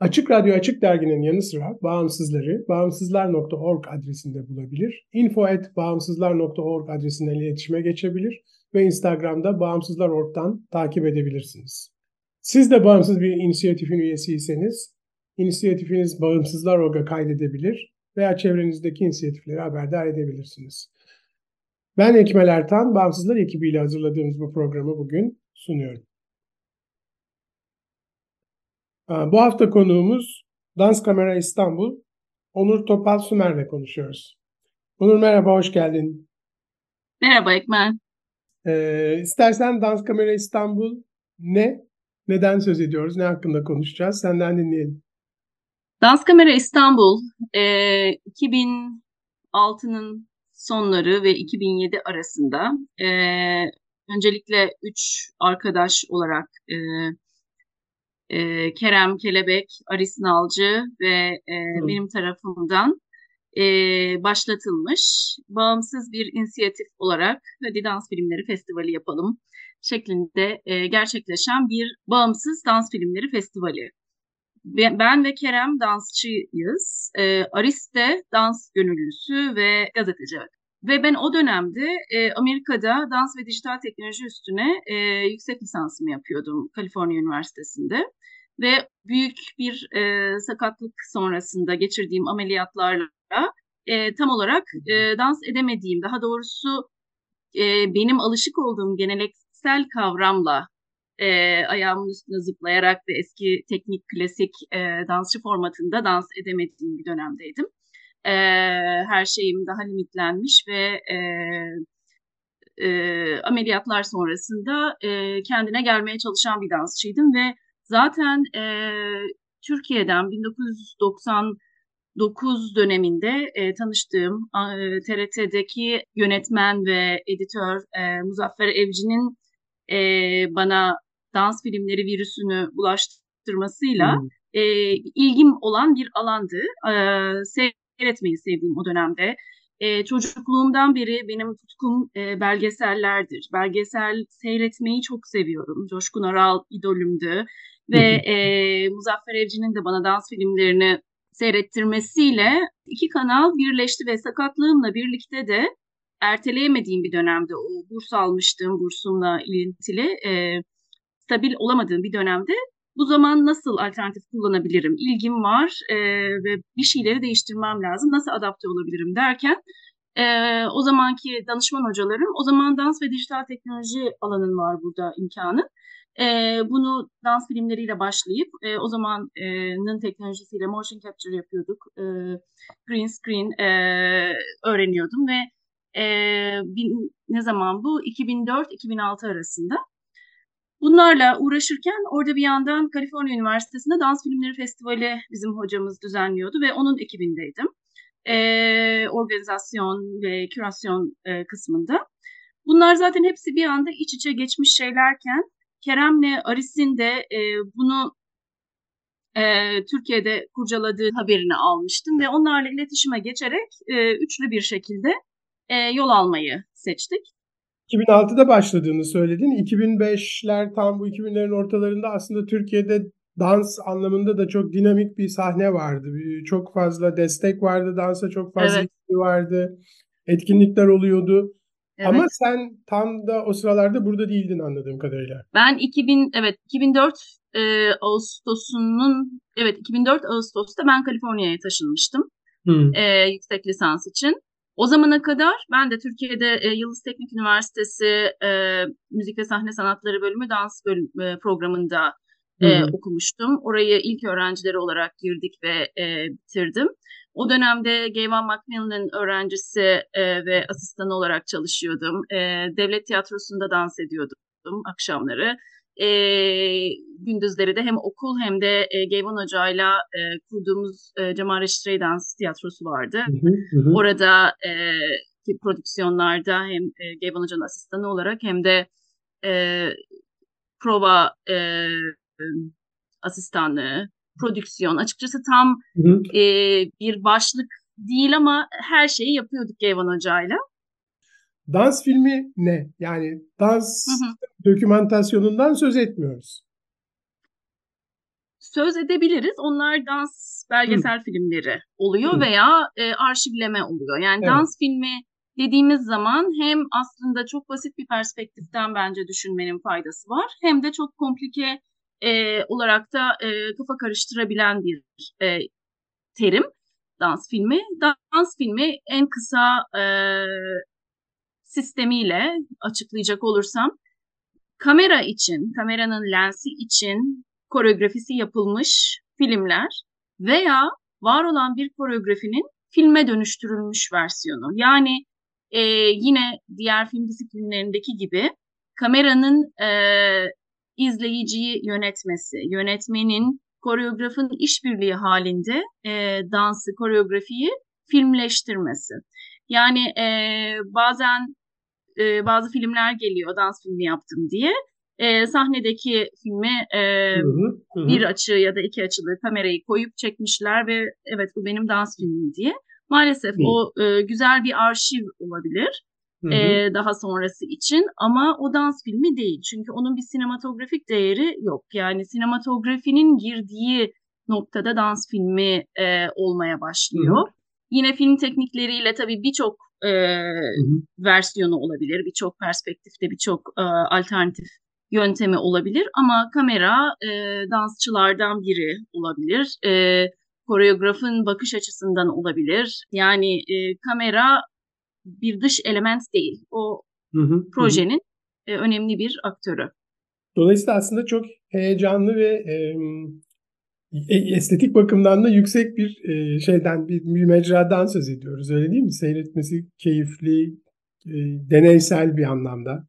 Açık Radyo Açık Dergi'nin yanı sıra bağımsızları bağımsızlar.org adresinde bulabilir. info.bağımsızlar.org adresinden iletişime geçebilir ve Instagram'da bağımsızlar.org'dan takip edebilirsiniz. Siz de bağımsız bir inisiyatifin üyesiyseniz inisiyatifiniz Bağımsızlar.org'a kaydedebilir veya çevrenizdeki inisiyatifleri haberdar edebilirsiniz. Ben Ekmel Ertan, Bağımsızlar ekibiyle hazırladığımız bu programı bugün sunuyorum. Bu hafta konuğumuz Dans Kamera İstanbul, Onur Topal Sümer'le konuşuyoruz. Onur merhaba, hoş geldin. Merhaba Ekmel. Ee, istersen Dans Kamera İstanbul ne? Neden söz ediyoruz? Ne hakkında konuşacağız? Senden dinleyelim. Dans Kamera İstanbul e, 2006'nın sonları ve 2007 arasında e, öncelikle üç arkadaş olarak e, e, Kerem Kelebek, Aris Nalcı ve e, benim tarafımdan e, başlatılmış bağımsız bir inisiyatif olarak Hadi Dans Filmleri Festivali yapalım şeklinde e, gerçekleşen bir bağımsız dans filmleri festivali. Ben ve Kerem dansçıyız. E, Aris de dans gönüllüsü ve gazeteci. Ve ben o dönemde e, Amerika'da dans ve dijital teknoloji üstüne e, yüksek lisansımı yapıyordum Kaliforniya Üniversitesi'nde. Ve büyük bir e, sakatlık sonrasında geçirdiğim ameliyatlarla e, tam olarak e, dans edemediğim, daha doğrusu e, benim alışık olduğum geneleksel kavramla e, ayağımın üstüne zıplayarak ve eski teknik klasik e, dansçı formatında dans edemediğim bir dönemdeydim. E, her şeyim daha limitlenmiş ve e, e, ameliyatlar sonrasında e, kendine gelmeye çalışan bir dansçıydım ve zaten e, Türkiye'den 1999 döneminde e, tanıştığım e, TRT'deki yönetmen ve editör e, Muzaffer Evci'nin e, bana dans filmleri virüsünü bulaştırmasıyla hmm. e, ilgim olan bir alandı. E, seyretmeyi sevdiğim o dönemde. E, çocukluğumdan beri benim tutkum e, belgesellerdir. Belgesel seyretmeyi çok seviyorum. Coşkun Aral idolümdü. Ve e, Muzaffer Evci'nin de bana dans filmlerini seyrettirmesiyle iki kanal birleşti ve sakatlığımla birlikte de erteleyemediğim bir dönemde o burs almıştım bursumla ilintili e, stabil olamadığım bir dönemde bu zaman nasıl alternatif kullanabilirim? İlgim var e, ve bir şeyleri değiştirmem lazım. Nasıl adapte olabilirim derken e, o zamanki danışman hocalarım, o zaman dans ve dijital teknoloji alanın var burada imkanı. E, bunu dans filmleriyle başlayıp e, o zamanın teknolojisiyle motion capture yapıyorduk. E, green screen e, öğreniyordum ve e, bin, ne zaman bu? 2004-2006 arasında. Bunlarla uğraşırken orada bir yandan Kaliforniya Üniversitesi'nde Dans Filmleri Festivali bizim hocamız düzenliyordu ve onun ekibindeydim. E, organizasyon ve kürasyon e, kısmında. Bunlar zaten hepsi bir anda iç içe geçmiş şeylerken Kerem'le Aris'in de e, bunu e, Türkiye'de kurcaladığı haberini almıştım ve onlarla iletişime geçerek e, üçlü bir şekilde e, yol almayı seçtik. 2006'da başladığını söyledin. 2005'ler tam bu 2000'lerin ortalarında aslında Türkiye'de dans anlamında da çok dinamik bir sahne vardı. Çok fazla destek vardı, dansa çok fazla evet. vardı. Etkinlikler oluyordu. Evet. Ama sen tam da o sıralarda burada değildin anladığım kadarıyla. Ben 2000 evet 2004 e, Ağustos'unun evet 2004 Ağustos'ta ben Kaliforniya'ya taşınmıştım Hı. e, yüksek lisans için. O zamana kadar ben de Türkiye'de e, Yıldız Teknik Üniversitesi e, Müzik ve Sahne Sanatları Bölümü dans bölüm, e, programında e, okumuştum. Orayı ilk öğrencileri olarak girdik ve e, bitirdim. O dönemde Gayvan Macmillan'ın öğrencisi e, ve asistanı olarak çalışıyordum. E, devlet tiyatrosunda dans ediyordum akşamları. E, gündüzleri de hem okul hem de e, Gayvan Hoca'yla e, kurduğumuz e, Cemal Reşit Rey Dans Tiyatrosu vardı. Hı hı. Orada e, ki prodüksiyonlarda hem e, Gayvan Hoca'nın asistanı olarak hem de e, prova e, asistanlığı, prodüksiyon. Açıkçası tam Hı hı. e, bir başlık değil ama her şeyi yapıyorduk Gayvan Hoca'yla. Dans filmi ne? Yani dans Hı hı. dokümantasyonundan söz etmiyoruz. Söz edebiliriz. Onlar dans belgesel filmleri oluyor Hı. veya e, arşivleme oluyor. Yani Evet. dans filmi dediğimiz zaman hem aslında çok basit bir perspektiften bence düşünmenin faydası var. Hem de çok komplike e, olarak da e, kafa karıştırabilen bir e, terim dans filmi. Dans filmi en kısa e, sistemiyle açıklayacak olursam kamera için, kameranın lensi için koreografisi yapılmış filmler veya var olan bir koreografinin filme dönüştürülmüş versiyonu. Yani e, yine diğer film disiplinlerindeki gibi kameranın e, izleyiciyi yönetmesi, yönetmenin koreografın işbirliği halinde e, dansı, koreografiyi filmleştirmesi. Yani e, bazen e, bazı filmler geliyor dans filmi yaptım diye. E, sahnedeki filmi e, Hı hı, hı hı. bir açı ya da iki açılı kamerayı koyup çekmişler ve evet bu benim dans filmim diye. Maalesef Hı. o e, güzel bir arşiv olabilir Hı hı. e, daha sonrası için ama o dans filmi değil. Çünkü onun bir sinematografik değeri yok. Yani sinematografinin girdiği noktada dans filmi e, olmaya başlıyor. Yine film teknikleriyle tabii birçok e, Hı hı. versiyonu olabilir, birçok perspektifte birçok e, alternatif yöntemi olabilir ama kamera e, dansçılardan biri olabilir. E, koreografın bakış açısından olabilir. Yani e, kamera bir dış element değil. O Hı hı, hı hı. projenin e, önemli bir aktörü. Dolayısıyla aslında çok heyecanlı ve e- estetik bakımdan da yüksek bir e, şeyden bir, bir mecradan söz ediyoruz öyle değil mi? Seyretmesi keyifli, e, deneysel bir anlamda.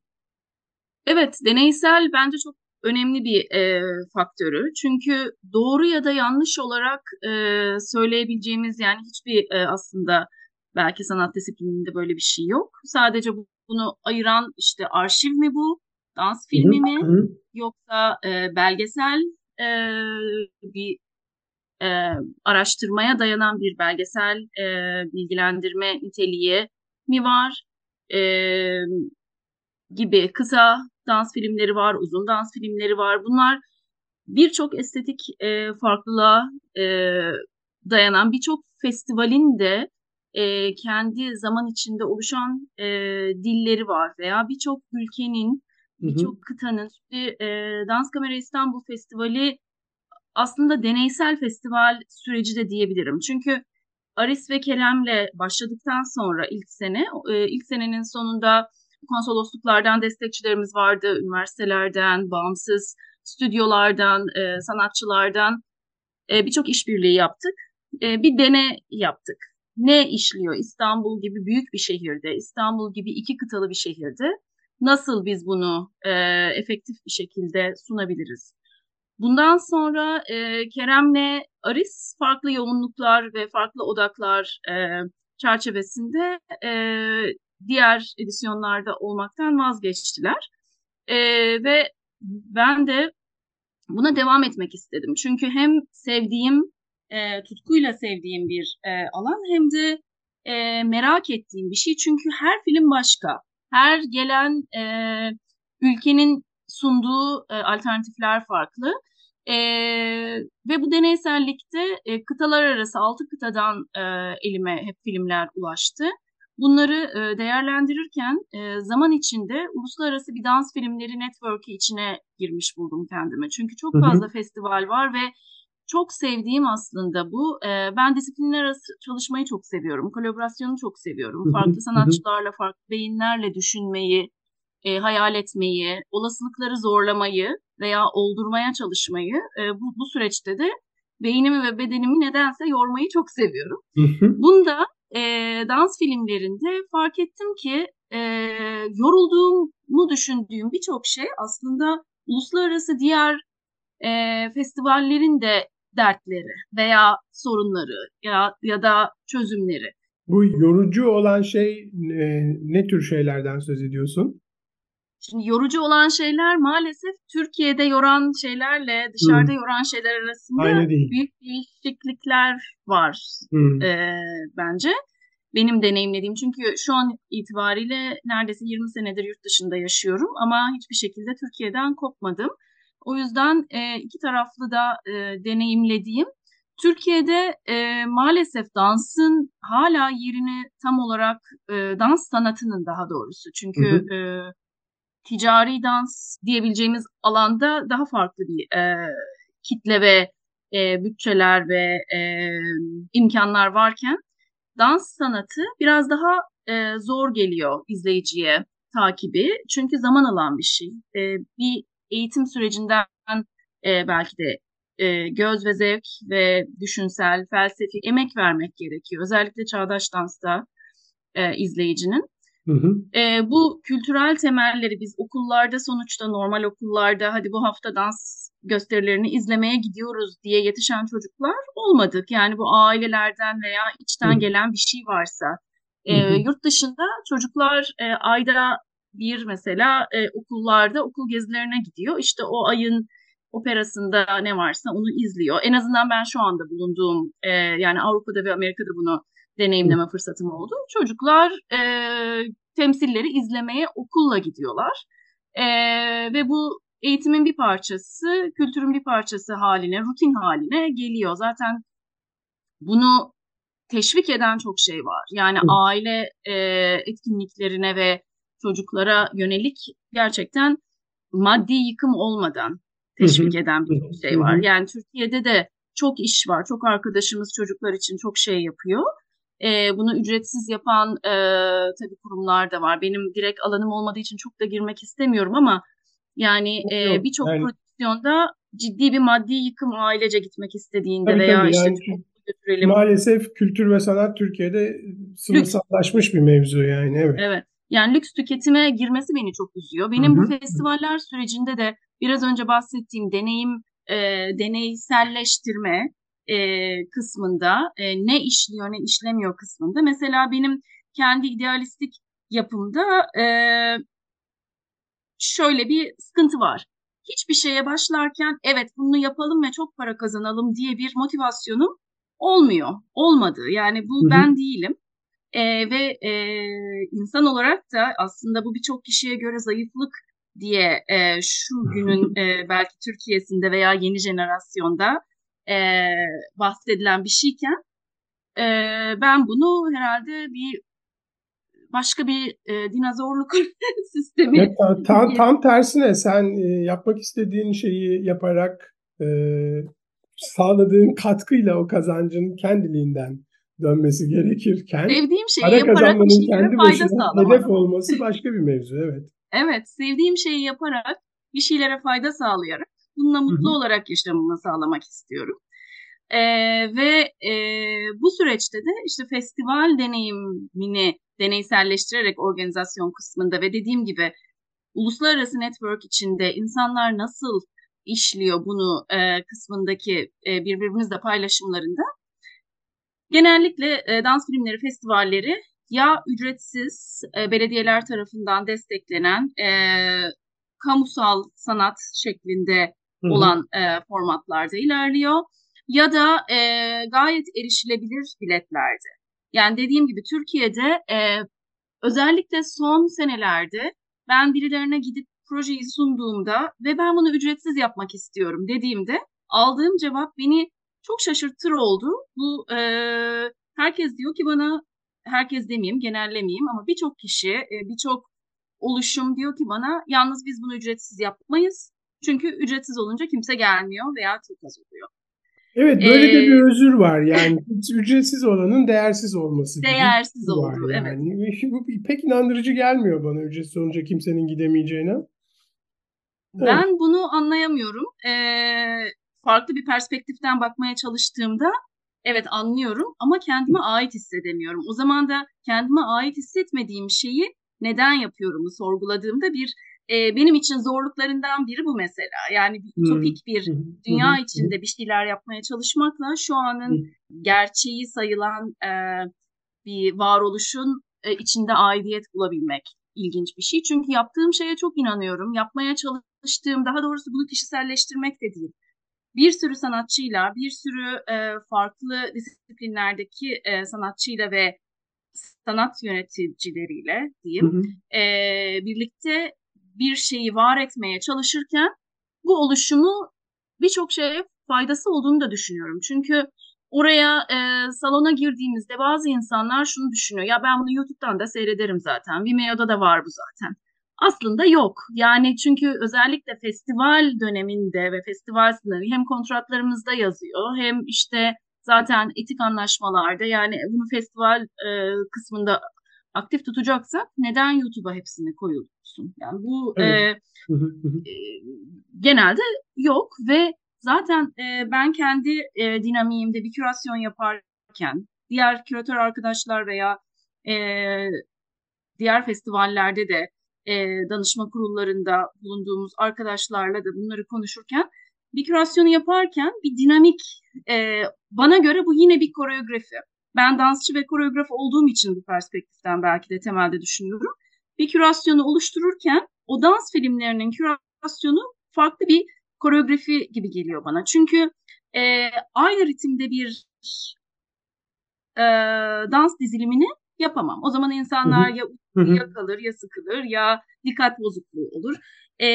Evet, deneysel bence çok önemli bir e, faktörü. Çünkü doğru ya da yanlış olarak e, söyleyebileceğimiz yani hiçbir e, aslında belki sanat disiplininde böyle bir şey yok. Sadece bu- bunu ayıran işte arşiv mi bu, dans filmi Hı mi yoksa e, belgesel e, bir e, araştırmaya dayanan bir belgesel e, bilgilendirme niteliği mi var? E, gibi kısa dans filmleri var, uzun dans filmleri var. Bunlar birçok estetik e, farklılığa e, dayanan birçok festivalin de e, kendi zaman içinde oluşan e, dilleri var veya birçok ülkenin. Birçok kıtanın. Şimdi, e, Dans Kamera İstanbul Festivali aslında deneysel festival süreci de diyebilirim. Çünkü Aris ve Kerem'le başladıktan sonra ilk sene, e, ilk senenin sonunda konsolosluklardan destekçilerimiz vardı, üniversitelerden, bağımsız stüdyolardan, e, sanatçılardan e, birçok işbirliği yaptık. E, bir dene yaptık. Ne işliyor İstanbul gibi büyük bir şehirde, İstanbul gibi iki kıtalı bir şehirde? Nasıl biz bunu e, efektif bir şekilde sunabiliriz? Bundan sonra e, Kerem'le Aris farklı yoğunluklar ve farklı odaklar e, çerçevesinde e, diğer edisyonlarda olmaktan vazgeçtiler. E, ve ben de buna devam etmek istedim. Çünkü hem sevdiğim, e, tutkuyla sevdiğim bir e, alan hem de e, merak ettiğim bir şey. Çünkü her film başka. Her gelen e, ülkenin sunduğu e, alternatifler farklı. E, ve bu deneysellikte e, kıtalar arası altı kıtadan e, elime hep filmler ulaştı. Bunları e, değerlendirirken e, zaman içinde uluslararası bir dans filmleri network'ü içine girmiş buldum kendime. Çünkü çok fazla hı hı. festival var ve çok sevdiğim aslında bu. E, ben disiplinler arası çalışmayı çok seviyorum. Kolaborasyonu çok seviyorum. Farklı sanatçılarla, farklı beyinlerle düşünmeyi, e, hayal etmeyi, olasılıkları zorlamayı veya oldurmaya çalışmayı e, bu, bu süreçte de beynimi ve bedenimi nedense yormayı çok seviyorum. Bunda e, dans filmlerinde fark ettim ki e, yorulduğumu düşündüğüm birçok şey aslında uluslararası diğer e, festivallerin de dertleri veya sorunları ya, ya da çözümleri. Bu yorucu olan şey e, ne tür şeylerden söz ediyorsun? Şimdi yorucu olan şeyler maalesef Türkiye'de yoran şeylerle dışarıda hmm. yoran şeyler arasında büyük değişiklikler var hmm. e, bence. Benim deneyimlediğim çünkü şu an itibariyle neredeyse 20 senedir yurt dışında yaşıyorum ama hiçbir şekilde Türkiye'den kopmadım. O yüzden e, iki taraflı da e, deneyimlediğim Türkiye'de e, maalesef dansın hala yerini tam olarak e, dans sanatının daha doğrusu çünkü hı hı. E, ticari dans diyebileceğimiz alanda daha farklı bir e, kitle ve e, bütçeler ve e, imkanlar varken dans sanatı biraz daha e, zor geliyor izleyiciye takibi çünkü zaman alan bir şey. E, bir eğitim sürecinden e, belki de e, göz ve zevk ve düşünsel, felsefi emek vermek gerekiyor. Özellikle çağdaş dansta e, izleyicinin. Hı hı. E, bu kültürel temelleri biz okullarda sonuçta normal okullarda hadi bu hafta dans gösterilerini izlemeye gidiyoruz diye yetişen çocuklar olmadık. Yani bu ailelerden veya içten hı. gelen bir şey varsa. E. Yurt dışında çocuklar e, ayda bir mesela e, okullarda okul gezilerine gidiyor. İşte o ayın operasında ne varsa onu izliyor. En azından ben şu anda bulunduğum e, yani Avrupa'da ve Amerika'da bunu deneyimleme fırsatım oldu. Çocuklar e, temsilleri izlemeye okulla gidiyorlar. E, ve bu eğitimin bir parçası, kültürün bir parçası haline, rutin haline geliyor. Zaten bunu teşvik eden çok şey var. Yani aile e, etkinliklerine ve çocuklara yönelik gerçekten maddi yıkım olmadan teşvik eden bir şey var. Yani Türkiye'de de çok iş var. Çok arkadaşımız çocuklar için çok şey yapıyor. E, bunu ücretsiz yapan e, tabii kurumlar da var. Benim direkt alanım olmadığı için çok da girmek istemiyorum ama yani e, birçok yani, prodüksiyonda ciddi bir maddi yıkım ailece gitmek istediğinde tabii, veya tabii, işte yani, götürelim. Maalesef kültür ve sanat Türkiye'de sınırsallaşmış bir mevzu yani evet. Evet. Yani lüks tüketime girmesi beni çok üzüyor. Benim Hı-hı. bu festivaller sürecinde de biraz önce bahsettiğim deneyim e, deneyselleştirme e, kısmında e, ne işliyor ne işlemiyor kısmında. Mesela benim kendi idealistik yapımda e, şöyle bir sıkıntı var. Hiçbir şeye başlarken evet bunu yapalım ve çok para kazanalım diye bir motivasyonum olmuyor. Olmadı. Yani bu Hı-hı. ben değilim. E, ve e, insan olarak da aslında bu birçok kişiye göre zayıflık diye e, şu günün e, belki Türkiye'sinde veya yeni jenerasyonda e, bahsedilen bir şeyken e, ben bunu herhalde bir başka bir e, dinozorluk sistemi. Evet, tam, tam tersine sen e, yapmak istediğin şeyi yaparak e, sağladığın katkıyla o kazancın kendiliğinden dönmesi gerekirken sevdiğim şeyi para yaparak bir şeylere fayda sağlamak. Hedef olması başka bir mevzu evet. Evet, sevdiğim şeyi yaparak bir şeylere fayda sağlayarak bununla mutlu Hı-hı. olarak yaşamımı sağlamak istiyorum. Ee, ve e, bu süreçte de işte festival deneyimini deneyselleştirerek organizasyon kısmında ve dediğim gibi uluslararası network içinde insanlar nasıl işliyor bunu e, kısmındaki e, birbirimizle paylaşımlarında genellikle e, dans filmleri festivalleri ya ücretsiz e, belediyeler tarafından desteklenen e, kamusal sanat şeklinde Hı-hı. olan e, formatlarda ilerliyor ya da e, gayet erişilebilir biletlerde. Yani dediğim gibi Türkiye'de e, özellikle son senelerde ben birilerine gidip projeyi sunduğumda ve ben bunu ücretsiz yapmak istiyorum dediğimde aldığım cevap beni çok şaşırtır oldu. Bu e, herkes diyor ki bana herkes demeyeyim, genellemeyeyim ama birçok kişi, e, birçok oluşum diyor ki bana yalnız biz bunu ücretsiz yapmayız. Çünkü ücretsiz olunca kimse gelmiyor veya çok az oluyor. Evet böyle ee, de bir özür var yani ücretsiz olanın değersiz olması. Değersiz olduğu yani. evet. Bu pek inandırıcı gelmiyor bana ücretsiz olunca kimsenin gidemeyeceğine. Ben evet. bunu anlayamıyorum. Ee, farklı bir perspektiften bakmaya çalıştığımda evet anlıyorum ama kendime ait hissedemiyorum. O zaman da kendime ait hissetmediğim şeyi neden yapıyorumu sorguladığımda bir e, benim için zorluklarından biri bu mesela. Yani bir ütopik bir dünya içinde bir şeyler yapmaya çalışmakla şu anın gerçeği sayılan e, bir varoluşun e, içinde aidiyet bulabilmek ilginç bir şey. Çünkü yaptığım şeye çok inanıyorum. Yapmaya çalıştığım, daha doğrusu bunu kişiselleştirmek de değil. Bir sürü sanatçıyla, bir sürü e, farklı disiplinlerdeki e, sanatçıyla ve sanat yöneticileriyle diyeyim, hı hı. E, birlikte bir şeyi var etmeye çalışırken bu oluşumu birçok şeye faydası olduğunu da düşünüyorum. Çünkü oraya e, salona girdiğimizde bazı insanlar şunu düşünüyor. Ya ben bunu YouTube'dan da seyrederim zaten. Vimeo'da da var bu zaten. Aslında yok. Yani çünkü özellikle festival döneminde ve festival sınavı hem kontratlarımızda yazıyor hem işte zaten etik anlaşmalarda yani bunu festival e, kısmında aktif tutacaksak neden YouTube'a hepsini koyuyorsun? Yani bu evet. e, e, genelde yok ve zaten e, ben kendi e, dinamiğimde bir kürasyon yaparken diğer küratör arkadaşlar veya e, diğer festivallerde de e, danışma kurullarında bulunduğumuz arkadaşlarla da bunları konuşurken bir kürasyonu yaparken bir dinamik e, bana göre bu yine bir koreografi. Ben dansçı ve koreograf olduğum için bu perspektiften belki de temelde düşünüyorum. Bir kürasyonu oluştururken o dans filmlerinin kürasyonu farklı bir koreografi gibi geliyor bana. Çünkü e, aynı ritimde bir e, dans dizilimini yapamam. O zaman insanlar ya ya kalır ya sıkılır ya dikkat bozukluğu olur. E,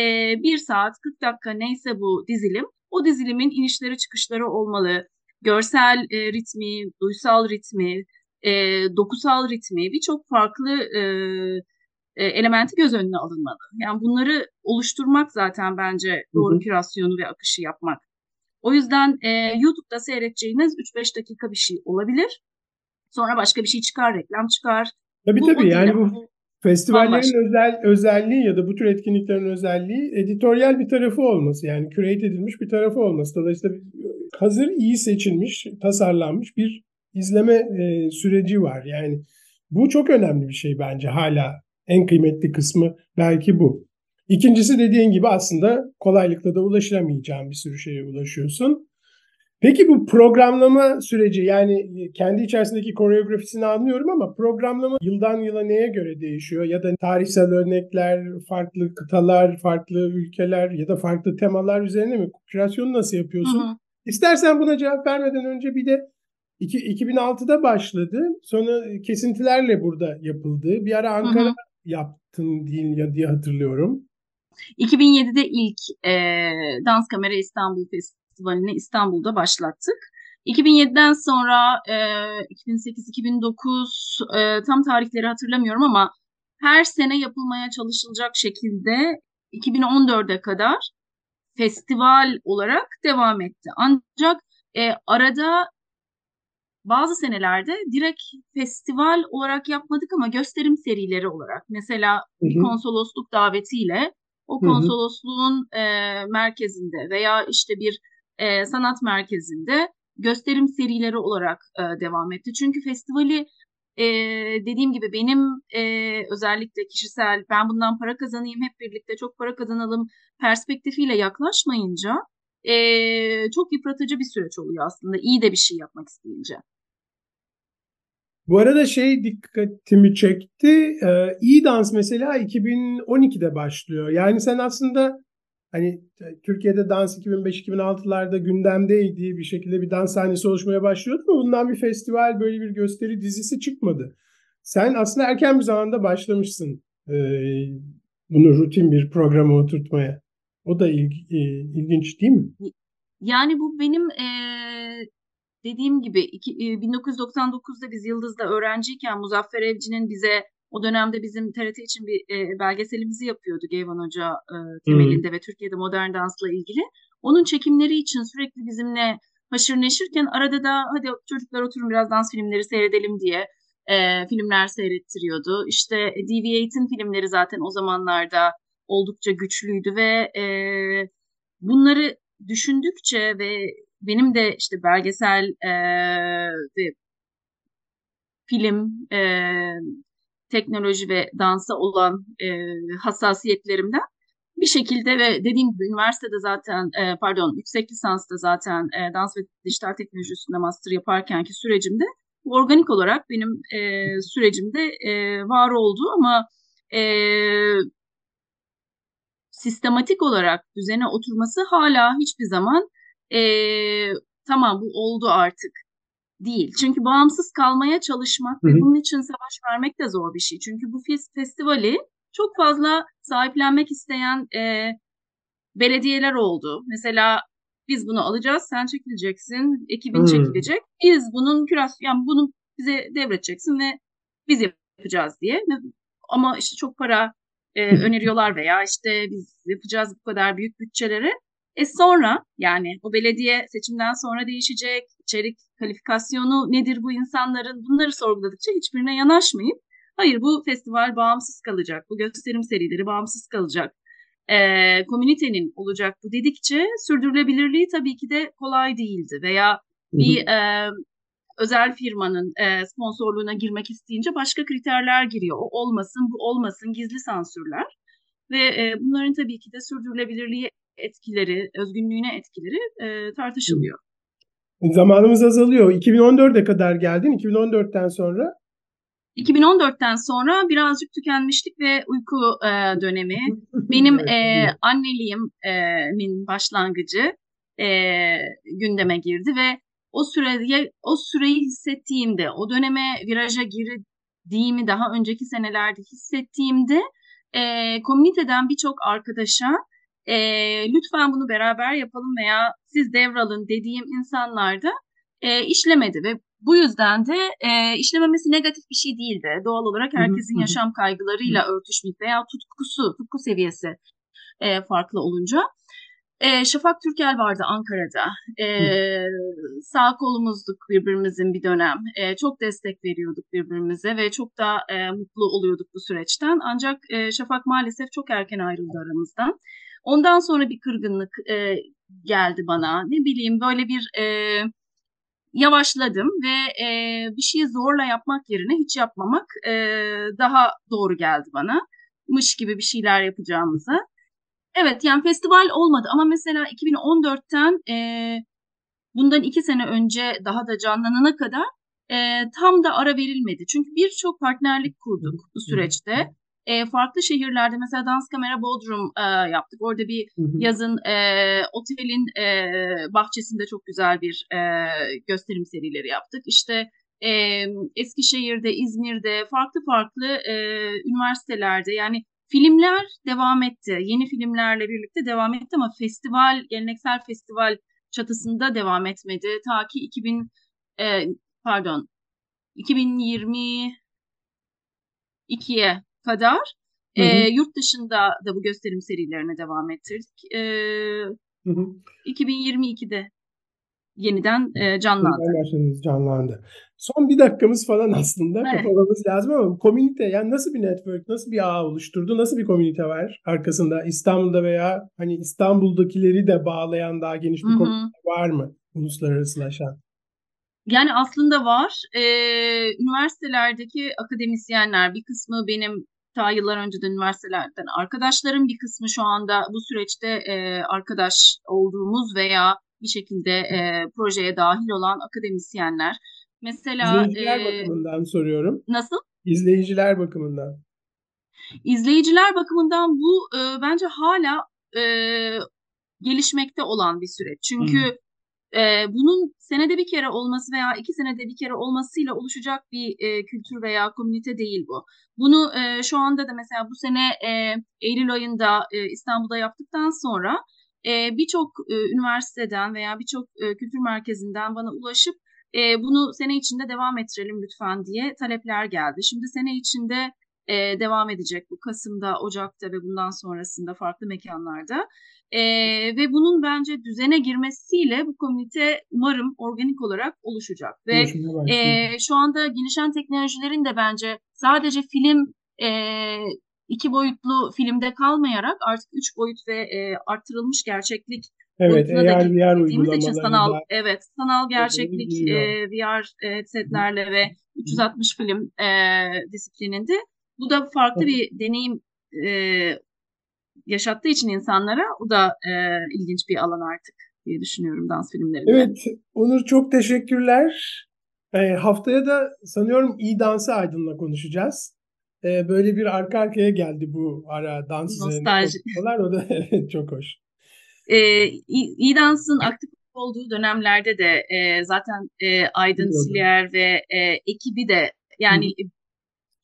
bir saat 40 dakika neyse bu dizilim o dizilimin inişleri çıkışları olmalı görsel e, ritmi, duysal ritmi, e, dokusal ritmi birçok farklı e, e, elementi göz önüne alınmalı. Yani bunları oluşturmak zaten bence doğru kürasyonu ve akışı yapmak. O yüzden e, YouTube'da seyredeceğiniz 3-5 dakika bir şey olabilir. Sonra başka bir şey çıkar, reklam çıkar. Tabii bu, tabii yani bu festivallerin bambaşka. özel özelliği ya da bu tür etkinliklerin özelliği editoryal bir tarafı olması. Yani curate edilmiş bir tarafı olması. Dolayısıyla hazır iyi seçilmiş, tasarlanmış bir izleme e, süreci var. Yani bu çok önemli bir şey bence hala en kıymetli kısmı belki bu. İkincisi dediğin gibi aslında kolaylıkla da ulaşılamayacağın bir sürü şeye ulaşıyorsun. Peki bu programlama süreci yani kendi içerisindeki koreografisini anlıyorum ama programlama yıldan yıla neye göre değişiyor? Ya da tarihsel örnekler, farklı kıtalar, farklı ülkeler ya da farklı temalar üzerine mi? Kreasyonu nasıl yapıyorsun? Hı hı. İstersen buna cevap vermeden önce bir de 2006'da başladı. Sonra kesintilerle burada yapıldı. Bir ara Ankara hı hı. yaptın diye, diye hatırlıyorum. 2007'de ilk e, Dans Kamera İstanbul Festivali'ni İstanbul'da başlattık. 2007'den sonra e, 2008-2009 e, tam tarihleri hatırlamıyorum ama her sene yapılmaya çalışılacak şekilde 2014'e kadar festival olarak devam etti. Ancak e, arada bazı senelerde direkt festival olarak yapmadık ama gösterim serileri olarak. Mesela bir konsolosluk davetiyle o konsolosluğun e, merkezinde veya işte bir e, sanat merkezinde gösterim serileri olarak e, devam etti. Çünkü festivali e, dediğim gibi benim e, özellikle kişisel ben bundan para kazanayım hep birlikte çok para kazanalım perspektifiyle yaklaşmayınca e, çok yıpratıcı bir süreç oluyor aslında iyi de bir şey yapmak isteyince. Bu arada şey dikkatimi çekti. Ee, iyi dans mesela 2012'de başlıyor. Yani sen aslında hani Türkiye'de dans 2005-2006'larda gündemdeydi. Bir şekilde bir dans sahnesi oluşmaya başlıyordu ama bundan bir festival böyle bir gösteri dizisi çıkmadı. Sen aslında erken bir zamanda başlamışsın e, bunu rutin bir programa oturtmaya. O da ilg, e, ilginç değil mi? Yani bu benim e, dediğim gibi iki, 1999'da biz Yıldız'da öğrenciyken Muzaffer Evci'nin bize o dönemde bizim TRT için bir e, belgeselimizi yapıyordu Geyvan Hoca e, temelinde hmm. ve Türkiye'de modern dansla ilgili. Onun çekimleri için sürekli bizimle haşır neşirken arada da hadi çocuklar oturun biraz dans filmleri seyredelim diye e, filmler seyrettiriyordu. İşte Deviate'in filmleri zaten o zamanlarda oldukça güçlüydü ve e, bunları düşündükçe ve benim de işte belgesel e, ve film, e, teknoloji ve dansa olan e, hassasiyetlerimden bir şekilde ve dediğim gibi üniversitede zaten e, pardon yüksek lisansta zaten e, dans ve dijital teknoloji üstünde master yaparkenki sürecimde organik olarak benim e, sürecimde e, var oldu ama e, sistematik olarak düzene oturması hala hiçbir zaman e, tamam bu oldu artık değil. Çünkü bağımsız kalmaya çalışmak Hı-hı. ve bunun için savaş vermek de zor bir şey. Çünkü bu festivali çok fazla sahiplenmek isteyen e, belediyeler oldu. Mesela biz bunu alacağız, sen çekileceksin, ekibin hmm. çekilecek. Biz bunun küras, yani bunu bize devredeceksin ve biz yapacağız diye. Ama işte çok para e, öneriyorlar veya işte biz yapacağız bu kadar büyük bütçelere. E sonra yani o belediye seçimden sonra değişecek, içerik kalifikasyonu nedir bu insanların bunları sorguladıkça hiçbirine yanaşmayıp hayır bu festival bağımsız kalacak, bu gösterim serileri bağımsız kalacak, e, komünitenin olacak bu dedikçe sürdürülebilirliği tabii ki de kolay değildi veya bir e, özel firmanın e, sponsorluğuna girmek isteyince başka kriterler giriyor. O olmasın, bu olmasın, gizli sansürler. Ve e, bunların tabii ki de sürdürülebilirliği etkileri, özgünlüğüne etkileri e, tartışılıyor. Zamanımız azalıyor. 2014'e kadar geldin. 2014'ten sonra? 2014'ten sonra birazcık tükenmişlik ve uyku e, dönemi. Benim e, anneliğimin başlangıcı e, gündeme girdi ve o süreye o süreyi hissettiğimde, o döneme viraja girdiğimi daha önceki senelerde hissettiğimde e, komüniteden birçok arkadaşa e, lütfen bunu beraber yapalım veya siz devralın dediğim insanlarda e, işlemedi ve bu yüzden de e, işlememesi negatif bir şey değildi. Doğal olarak herkesin yaşam kaygılarıyla örtüşmek veya tutkusu, tutku seviyesi e, farklı olunca. E, Şafak Türkel vardı Ankara'da. E, sağ kolumuzduk birbirimizin bir dönem. E, çok destek veriyorduk birbirimize ve çok da e, mutlu oluyorduk bu süreçten. Ancak e, Şafak maalesef çok erken ayrıldı aramızdan. Ondan sonra bir kırgınlık e, geldi bana. Ne bileyim böyle bir e, yavaşladım ve e, bir şeyi zorla yapmak yerine hiç yapmamak e, daha doğru geldi bana. Mış gibi bir şeyler yapacağımıza. Evet yani festival olmadı ama mesela 2014'ten e, bundan iki sene önce daha da canlanana kadar e, tam da ara verilmedi. Çünkü birçok partnerlik kurduk bu süreçte. E, farklı şehirlerde mesela Dans Kamera Bodrum e, yaptık. Orada bir yazın e, otelin e, bahçesinde çok güzel bir e, gösterim serileri yaptık. İşte e, Eskişehir'de, İzmir'de, farklı farklı e, üniversitelerde yani Filmler devam etti. Yeni filmlerle birlikte devam etti ama festival, geleneksel festival çatısında devam etmedi. Ta ki 2000 e, pardon 2022'ye kadar hı hı. E, yurt dışında da bu gösterim serilerine devam ettirdik. E, hı hı. 2022'de yeniden e, canlandı. canlandı. Son bir dakikamız falan aslında evet. kapamamız lazım ama komünite yani nasıl bir network, nasıl bir ağ oluşturdu, nasıl bir komünite var arkasında İstanbul'da veya hani İstanbul'dakileri de bağlayan daha geniş bir Hı-hı. komünite var mı uluslararasılaşan? Yani aslında var. Ee, üniversitelerdeki akademisyenler bir kısmı benim ta yıllar önceden üniversitelerden arkadaşlarım bir kısmı şu anda bu süreçte e, arkadaş olduğumuz veya bir şekilde e, projeye dahil olan akademisyenler. Mesela İzleyiciler e, bakımından soruyorum. Nasıl? İzleyiciler bakımından. İzleyiciler bakımından bu e, bence hala e, gelişmekte olan bir süreç. Çünkü hmm. E, bunun senede bir kere olması veya iki senede bir kere olmasıyla oluşacak bir e, kültür veya komünite değil bu. Bunu e, şu anda da mesela bu sene e, Eylül ayında e, İstanbul'da yaptıktan sonra e, birçok e, üniversiteden veya birçok e, kültür merkezinden bana ulaşıp e, bunu sene içinde devam ettirelim lütfen diye talepler geldi. Şimdi sene içinde e, devam edecek bu Kasım'da, Ocak'ta ve bundan sonrasında farklı mekanlarda. E, ve bunun bence düzene girmesiyle bu komite umarım organik olarak oluşacak. Ve e, şu anda gelişen teknolojilerin de bence sadece film e, iki boyutlu filmde kalmayarak artık üç boyut ve e, arttırılmış gerçeklik Evet, AR, VR uygulamaları için sanal, evet, sanal gerçeklik e, VR e, setlerle ve 360 film e, disiplininde bu da farklı bir deneyim e, yaşattığı için insanlara o da e, ilginç bir alan artık diye düşünüyorum dans filmlerinde. Evet, Onur çok teşekkürler. E, haftaya da sanıyorum iyi dansı Aydın'la konuşacağız. E, böyle bir arka arkaya geldi bu ara dans Nostalji. O da çok hoş. E, iyi dansın aktif olduğu dönemlerde de e, zaten e, Aydın Siliyer ve e, ekibi de yani Hı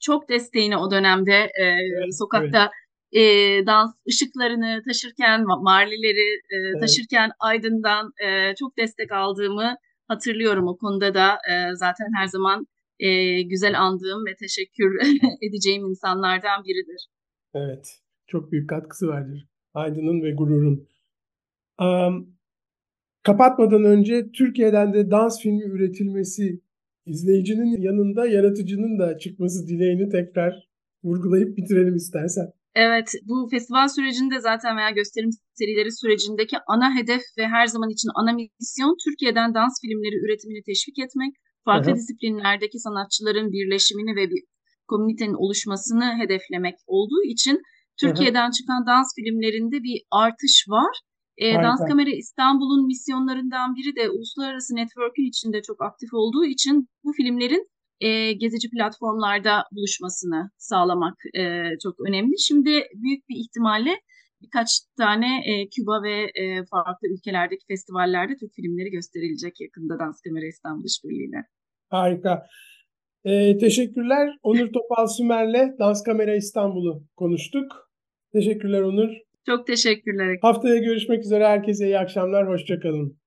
çok desteğini o dönemde e, evet, sokakta evet. E, dans ışıklarını taşırken, marlileri e, evet. taşırken Aydın'dan e, çok destek aldığımı hatırlıyorum. O konuda da e, zaten her zaman e, güzel andığım ve teşekkür edeceğim insanlardan biridir. Evet, çok büyük katkısı vardır. Aydın'ın ve gururun. Um, kapatmadan önce Türkiye'den de dans filmi üretilmesi izleyicinin yanında yaratıcının da çıkması dileğini tekrar vurgulayıp bitirelim istersen. Evet, bu festival sürecinde zaten veya gösterim serileri sürecindeki ana hedef ve her zaman için ana misyon Türkiye'den dans filmleri üretimini teşvik etmek, farklı Aha. disiplinlerdeki sanatçıların birleşimini ve bir komünitenin oluşmasını hedeflemek olduğu için Türkiye'den Aha. çıkan dans filmlerinde bir artış var e, Dans Kamera İstanbul'un misyonlarından biri de uluslararası network'ün içinde çok aktif olduğu için bu filmlerin e, gezici platformlarda buluşmasını sağlamak e, çok önemli. Şimdi büyük bir ihtimalle birkaç tane e, Küba ve e, farklı ülkelerdeki festivallerde Türk filmleri gösterilecek yakında Dans Kamera İstanbul İşbirliği'yle. Harika. E, teşekkürler. Onur Topal Sümer'le Dans Kamera İstanbul'u konuştuk. Teşekkürler Onur. Çok teşekkürler. Haftaya görüşmek üzere. Herkese iyi akşamlar. Hoşçakalın.